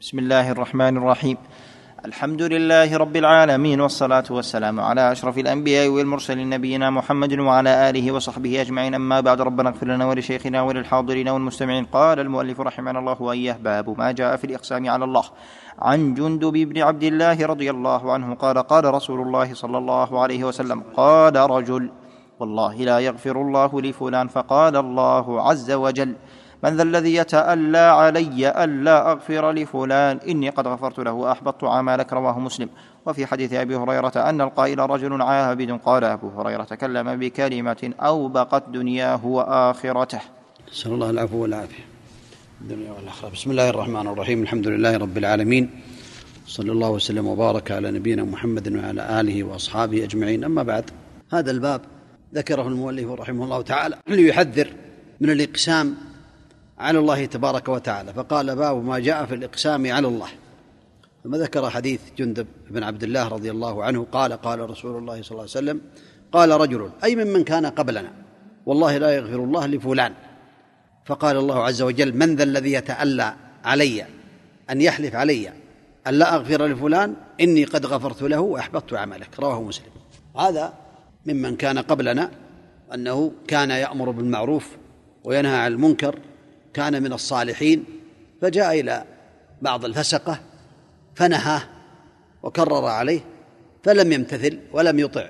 بسم الله الرحمن الرحيم. الحمد لله رب العالمين والصلاة والسلام على أشرف الأنبياء والمرسلين نبينا محمد وعلى آله وصحبه أجمعين. أما بعد ربنا اغفر لنا ولشيخنا وللحاضرين والمستمعين. قال المؤلف رحمنا الله وإياه باب ما جاء في الإقسام على الله. عن جندب بن عبد الله رضي الله عنه قال قال رسول الله صلى الله عليه وسلم قال رجل والله لا يغفر الله لفلان. فقال الله عز وجل من ذا الذي يتألى علي ألا أغفر لفلان إني قد غفرت له أحبطت عملك رواه مسلم. وفي حديث أبي هريرة أن القائل رجل عابد قال أبو هريرة تكلم بكلمة أوبقت دنياه وآخرته. نسأل الله العفو والعافية. الدنيا والآخرة. بسم الله الرحمن الرحيم. الحمد لله رب العالمين. صلى الله وسلم وبارك على نبينا محمد وعلى آله وأصحابه أجمعين. أما بعد هذا الباب ذكره المؤلف رحمه الله تعالى ليحذر من الإقسام على الله تبارك وتعالى. فقال باب ما جاء في الإقسام على الله. ثم ذكر حديث جندب بن عبد الله رضي الله عنه قال قال رسول الله صلى الله عليه وسلم قال رجل أي ممن كان قبلنا؟ والله لا يغفر الله لفلان. فقال الله عز وجل من ذا الذي يتألى علي؟ أن يحلف علي. أن لا أغفر لفلان إني قد غفرت له وأحبطت عملك. رواه مسلم. هذا ممن كان قبلنا أنه كان يأمر بالمعروف وينهى عن المنكر كان من الصالحين فجاء إلى بعض الفسقة فنهاه وكرر عليه فلم يمتثل ولم يطع.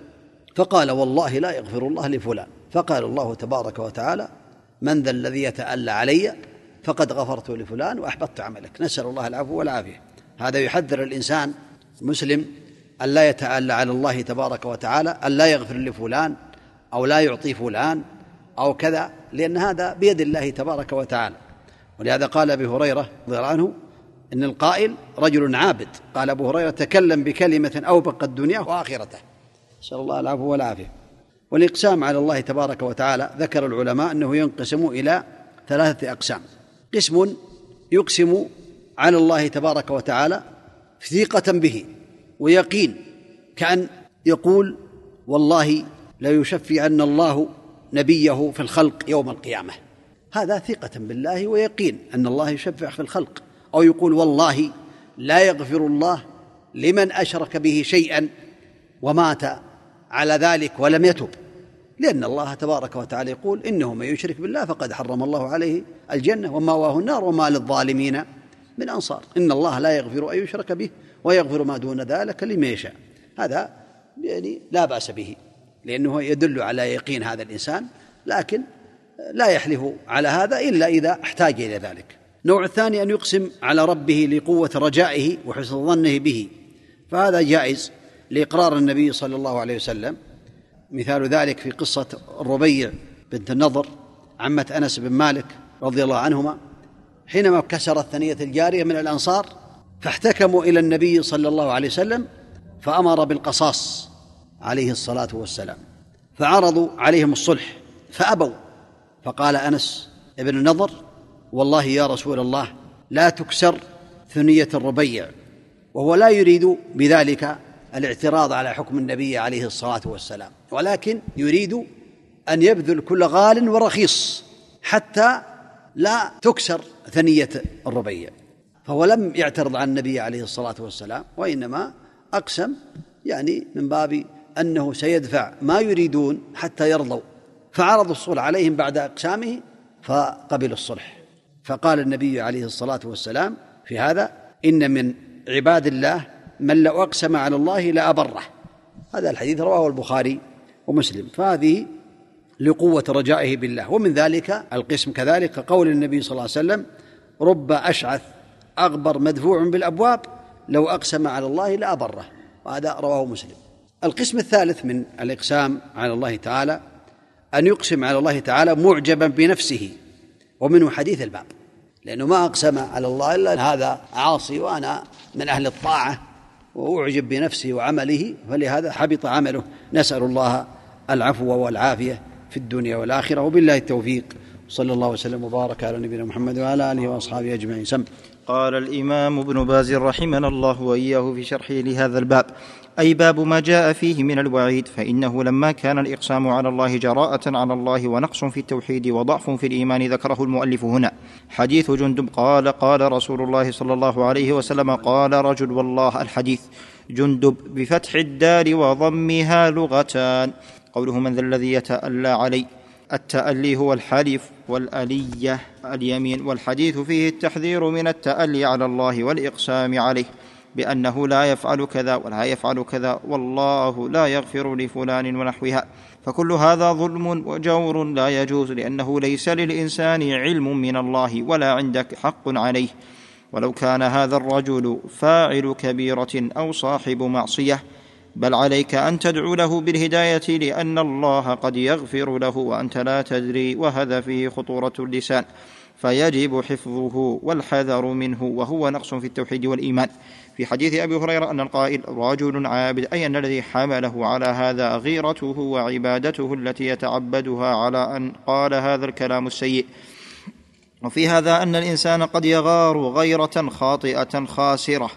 فقال والله لا يغفر الله لفلان. فقال الله تبارك وتعالى من ذا الذي يتألى علي فقد غفرت لفلان وأحبطت عملك. نسأل الله العفو والعافية. هذا يحذر الإنسان مسلم أن لا يتألى على الله تبارك وتعالى أن لا يغفر لفلان أو لا يعطي فلان أو كذا لأن هذا بيد الله تبارك وتعالى. ولهذا قال أبي هريرة رضي الله عنه إن القائل رجل عابد. قال أبو هريرة تكلم بكلمة أوبق الدنيا وآخرته. نسأل الله العفو والعافية. والإقسام على الله تبارك وتعالى ذكر العلماء أنه ينقسم إلى ثلاثة أقسام. قسم يقسم على الله تبارك وتعالى ثقة به ويقين كأن يقول والله لا يشفعن الله نبيه في الخلق يوم القيامة. هذا ثقة بالله ويقين أن الله يشفع في الخلق أو يقول والله لا يغفر الله لمن أشرك به شيئا ومات على ذلك ولم يتب. لأن الله تبارك وتعالى يقول إنه من يشرك بالله فقد حرم الله عليه الجنة ومأواه النار وما للظالمين من أنصار. إن الله لا يغفر أن يشرك به ويغفر ما دون ذلك لمن يشاء. هذا يعني لا بأس به. لأنه يدل على يقين هذا الإنسان لكن لا يحلف على هذا إلا إذا احتاج إلى ذلك. النوع الثاني أن يقسم على ربه لقوة رجائه وحسن ظنه به. فهذا جائز لإقرار النبي صلى الله عليه وسلم. مثال ذلك في قصة الربيع بنت النضر عمة أنس بن مالك رضي الله عنهما. حينما كسرت ثنية الجارية من الأنصار فاحتكموا إلى النبي صلى الله عليه وسلم فأمر بالقصاص. عليه الصلاة والسلام. فعرضوا عليهم الصلح فأبوا. فقال أنس ابن النضر والله يا رسول الله لا تكسر ثنية الربيع وهو لا يريد بذلك الاعتراض على حكم النبي عليه الصلاة والسلام ولكن يريد أن يبذل كل غال ورخيص حتى لا تكسر ثنية الربيع. فهو لم يعترض على النبي عليه الصلاة والسلام وإنما أقسم يعني من باب أنه سيدفع ما يريدون حتى يرضوا. فعرضوا الصلح عليهم بعد أقسامه فقبلوا الصلح. فقال النبي عليه الصلاة والسلام في هذا إن من عباد الله من لو أقسم على الله لابره هذا الحديث رواه البخاري ومسلم. فهذه لقوة رجائه بالله. ومن ذلك القسم كذلك قول النبي صلى الله عليه وسلم رب أشعث أغبر مدفوع بالأبواب لو أقسم على الله لابره وهذا رواه مسلم. القسم الثالث من الإقسام على الله تعالى أن يقسم على الله تعالى معجبا بنفسه ومنه حديث الباب. لأنه ما أقسم على الله إلا هذا عاصي وأنا من أهل الطاعة وأعجب بنفسه وعمله فلهذا حبط عمله. نسأل الله العفو والعافية في الدنيا والآخرة وبالله التوفيق. صلى الله وسلم وبارك على نبينا محمد وعلى آله وأصحابه أجمعين. سم. قال الإمام ابن باز رحمنا الله وإياه في شرحه لهذا الباب. أي باب ما جاء فيه من الوعيد فإنه لما كان الإقسام على الله جراءة على الله ونقص في التوحيد وضعف في الإيمان ذكره المؤلف هنا. حديث جندب قال قال رسول الله صلى الله عليه وسلم قال رجل والله الحديث. جندب بفتح الدار وضمها لغتان. قوله من ذا الذي يتألى علي؟ التألي هو الحلف والألية اليمين والحديث فيه التحذير من التألي على الله والإقسام عليه بأنه لا يفعل كذا ولا يفعل كذا والله لا يغفر لفلان ونحوها. فكل هذا ظلم وجور لا يجوز لأنه ليس للإنسان علم من الله ولا عندك حق عليه. ولو كان هذا الرجل فاعل كبيرة أو صاحب معصية بل عليك أن تدعو له بالهداية لأن الله قد يغفر له وأنت لا تدري وهذا فيه خطورة اللسان. فيجب حفظه والحذر منه وهو نقص في التوحيد والإيمان. في حديث أبي هريرة أن القائل رجل عابد أي أن الذي حمله على هذا غيرته وعبادته التي يتعبدها على أن قال هذا الكلام السيء. وفي هذا أن الإنسان قد يغار غيرة خاطئة خاسرة.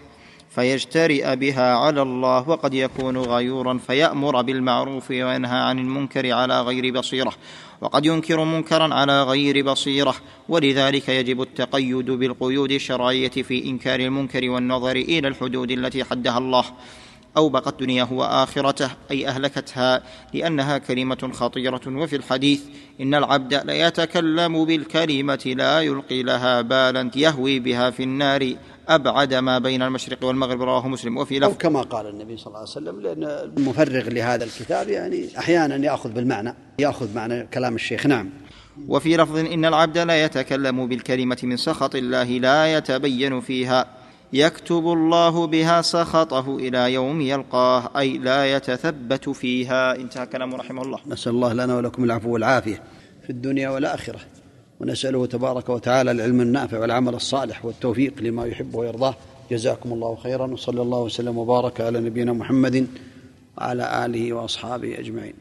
فيجترئ بها على الله وقد يكون غيورا فيأمر بالمعروف وينهى عن المنكر على غير بصيرة وقد ينكر منكرا على غير بصيرة ولذلك يجب التقيد بالقيود الشرعية في إنكار المنكر والنظر إلى الحدود التي حدها الله. أوبقت دنياه وآخرته أي أهلكتها لأنها كلمة خطيرة وفي الحديث إن العبد ليتكلم بالكلمة لا يلقي لها بالا يهوي بها في النار. أبعد ما بين المشرق والمغرب رواه مسلم. وفي لفظ أو كما قال النبي صلى الله عليه وسلم لأن المفرغ لهذا الكتاب يعني أحيانا يأخذ بالمعنى يأخذ معنى كلام الشيخ. نعم. وفي لفظ إن العبد لا يتكلم بالكلمة من سخط الله لا يتبين فيها. يكتب الله بها سخطه إلى يوم يلقاه أي لا يتثبت فيها. انتهى كلامه رحمه الله. نسأل الله لنا ولكم العفو والعافية في الدنيا والآخرة. ونسأله تبارك وتعالى العلم النافع والعمل الصالح والتوفيق لما يحب ويرضاه. جزاكم الله خيرا وصلى الله وسلم وبارك على نبينا محمد وعلى آله وأصحابه أجمعين.